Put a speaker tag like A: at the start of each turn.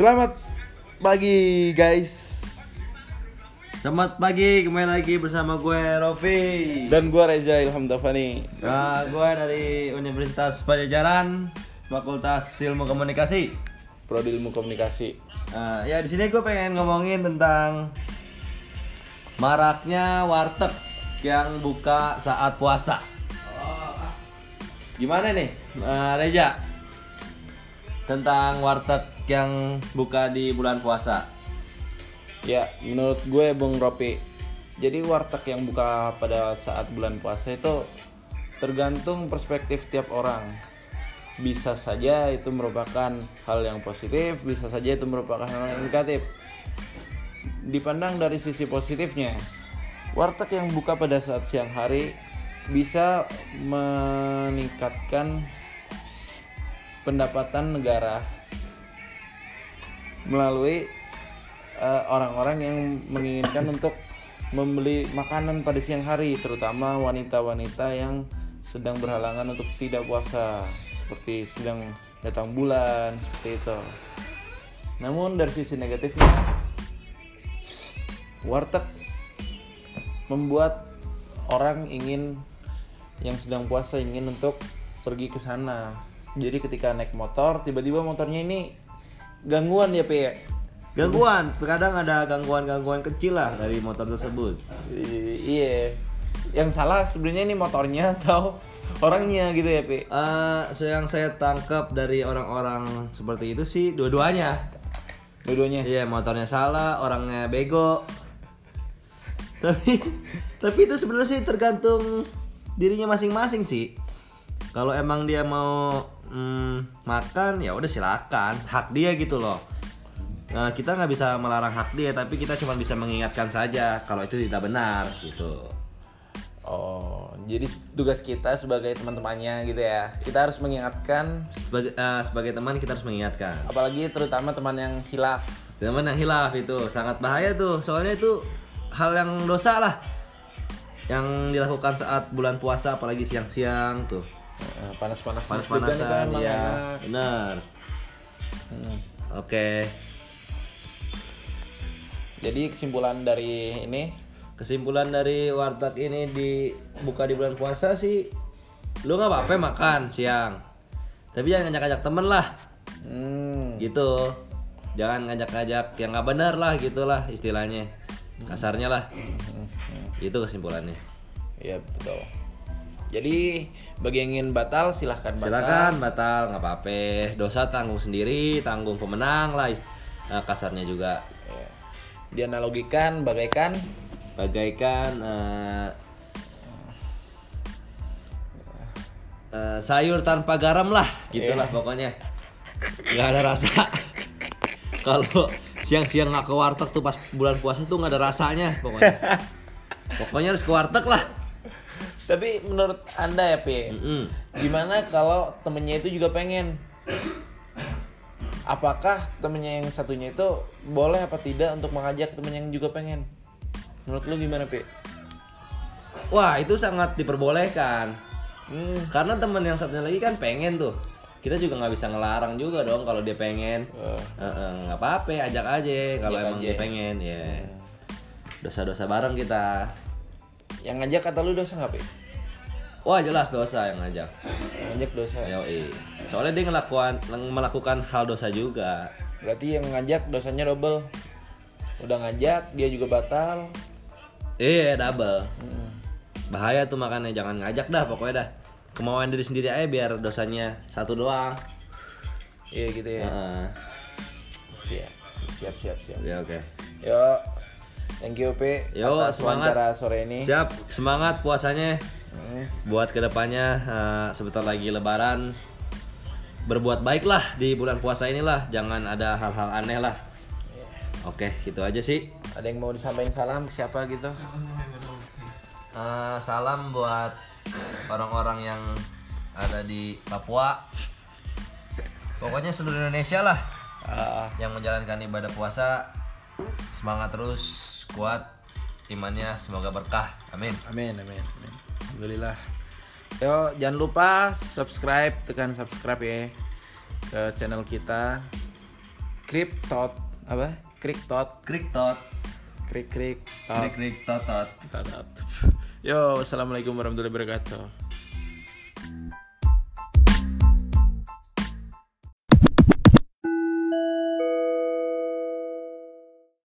A: Selamat pagi guys.
B: Selamat pagi, kembali lagi bersama gue Rofi.
A: Dan gua Reza Ilham Tafani
B: Nah, gue dari Universitas Pajajaran Fakultas Ilmu Komunikasi.
A: Prodi Ilmu Komunikasi.
B: Nah, ya di sini gue pengen ngomongin tentang maraknya warteg yang buka saat puasa. Gimana nih, eh, Reja? Tentang warteg yang buka di bulan puasa.
A: Ya menurut gue Bung Ropi Jadi warteg yang buka pada saat bulan puasa itu Tergantung perspektif tiap orang Bisa saja itu merupakan hal yang positif Bisa saja itu merupakan hal yang negatif Dipandang dari sisi positifnya Warteg yang buka pada saat siang hari Bisa meningkatkan pendapatan negara melalui eh, orang-orang yang menginginkan untuk membeli makanan pada siang hari terutama wanita-wanita yang sedang berhalangan untuk tidak puasa seperti sedang datang bulan seperti itu. Namun dari sisi negatifnya warteg membuat orang ingin yang sedang puasa ingin untuk pergi ke sana. Jadi ketika naik motor tiba-tiba motornya ini gangguan ya Pi ya?
B: Gangguan, terkadang ada gangguan-gangguan kecil lah dari motor tersebut.
A: Iya yang salah sebenarnya ini motornya atau orangnya gitu ya Pi
B: Eh, yang saya tangkap dari orang-orang seperti itu sih dua-duanya.
A: dua-duanya
B: Iya, motornya salah, orangnya bego. Tapi tapi itu sebenarnya sih tergantung dirinya masing-masing sih. Kalau emang dia mau mm, makan ya udah silakan, hak dia gitu loh. Nah, kita nggak bisa melarang hak dia, tapi kita cuma bisa mengingatkan saja kalau itu tidak benar gitu.
A: oh jadi tugas kita sebagai teman-temannya gitu ya kita harus mengingatkan
B: Sebagai eh, sebagai teman kita harus mengingatkan.
A: apalagi terutama teman yang hilaf
B: Teman yang hilaf itu sangat bahaya tuh. Soalnya itu hal yang dosa lah. Yang dilakukan saat bulan puasa apalagi siang-siang tuh.
A: Eh, panas-panas
B: Panas-panasan ya. Benar.
A: Hmm.
B: Oke.
A: jadi kesimpulan dari ini
B: Kesimpulan dari warteg ini dibuka di bulan puasa sih lu nggak apa-apa makan siang. Tapi jangan ngajak-ngajak temen lah.
A: hmm,
B: Gitu. Jangan ngajak-ngajak yang nggak benar lah gitulah istilahnya. Kasarnya lah. Itu kesimpulannya.
A: iya betul jadi bagi yang ingin batal silahkan batal
B: Silakan batal nggak apa-apa. Dosa tanggung sendiri, tanggung pemenang lah eh, kasarnya juga.
A: Ya. dianalogikan bagaikan
B: Bagaikan eh, eh, sayur tanpa garam lah, gitulah pokoknya. nggak ada rasa. Kalau siang-siang nggak ke warteg tuh pas bulan puasa tuh nggak ada rasanya pokoknya. pokoknya harus ke warteg lah.
A: Tapi menurut anda ya Pi
B: Mm-mm.
A: gimana kalau temennya itu juga pengen apakah temennya yang satunya itu boleh apa tidak untuk mengajak temen yang juga pengen menurut lu gimana Pi
B: Wah itu sangat diperbolehkan.
A: hmm.
B: Karena temen yang satunya lagi kan pengen tuh. Kita juga nggak bisa ngelarang juga dong kalau dia pengen. Heeh, nggak apa-apa, ajak aja kalau emang
A: aja.
B: dia pengen ya. Dosa-dosa bareng kita.
A: yang ngajak kata lu dosa nggak Pi
B: Wah jelas dosa yang ngajak.
A: ngajak dosa
B: Yoi. Soalnya dia ngelakukan melakukan hal dosa juga.
A: berarti yang ngajak dosanya double udah ngajak dia juga batal
B: Iya double.
A: Hmm.
B: Bahaya tuh makanya jangan ngajak dah pokoknya dah. Kemauan diri sendiri aja biar dosanya satu doang.
A: iya gitu ya
B: Heeh.
A: siap siap siap siap
B: Ya oke.
A: Yo, thank you Pi
B: Yo, semangat.
A: sore ini.
B: Siap, semangat puasanya. Buat ke depannya eh, sebentar lagi lebaran berbuat baik lah di bulan puasa inilah. Jangan ada hal-hal aneh lah. Oke gitu aja sih.
A: Ada yang mau disampaikan salam ke siapa gitu?
B: Eh, salam buat orang-orang yang ada di Papua. Pokoknya seluruh Indonesia lah
A: Ah,
B: yang menjalankan ibadah puasa. Semangat terus kuat imannya semoga berkah. Amin.
A: Amin, amin, amin. Alhamdulillah. Yo, jangan lupa subscribe, tekan subscribe ya ke channel kita. Kriptot apa? Kriptot,
B: Kriktot.
A: krik krik
B: Krik krik totot.
A: Yo, assalamualaikum warahmatullahi wabarakatuh.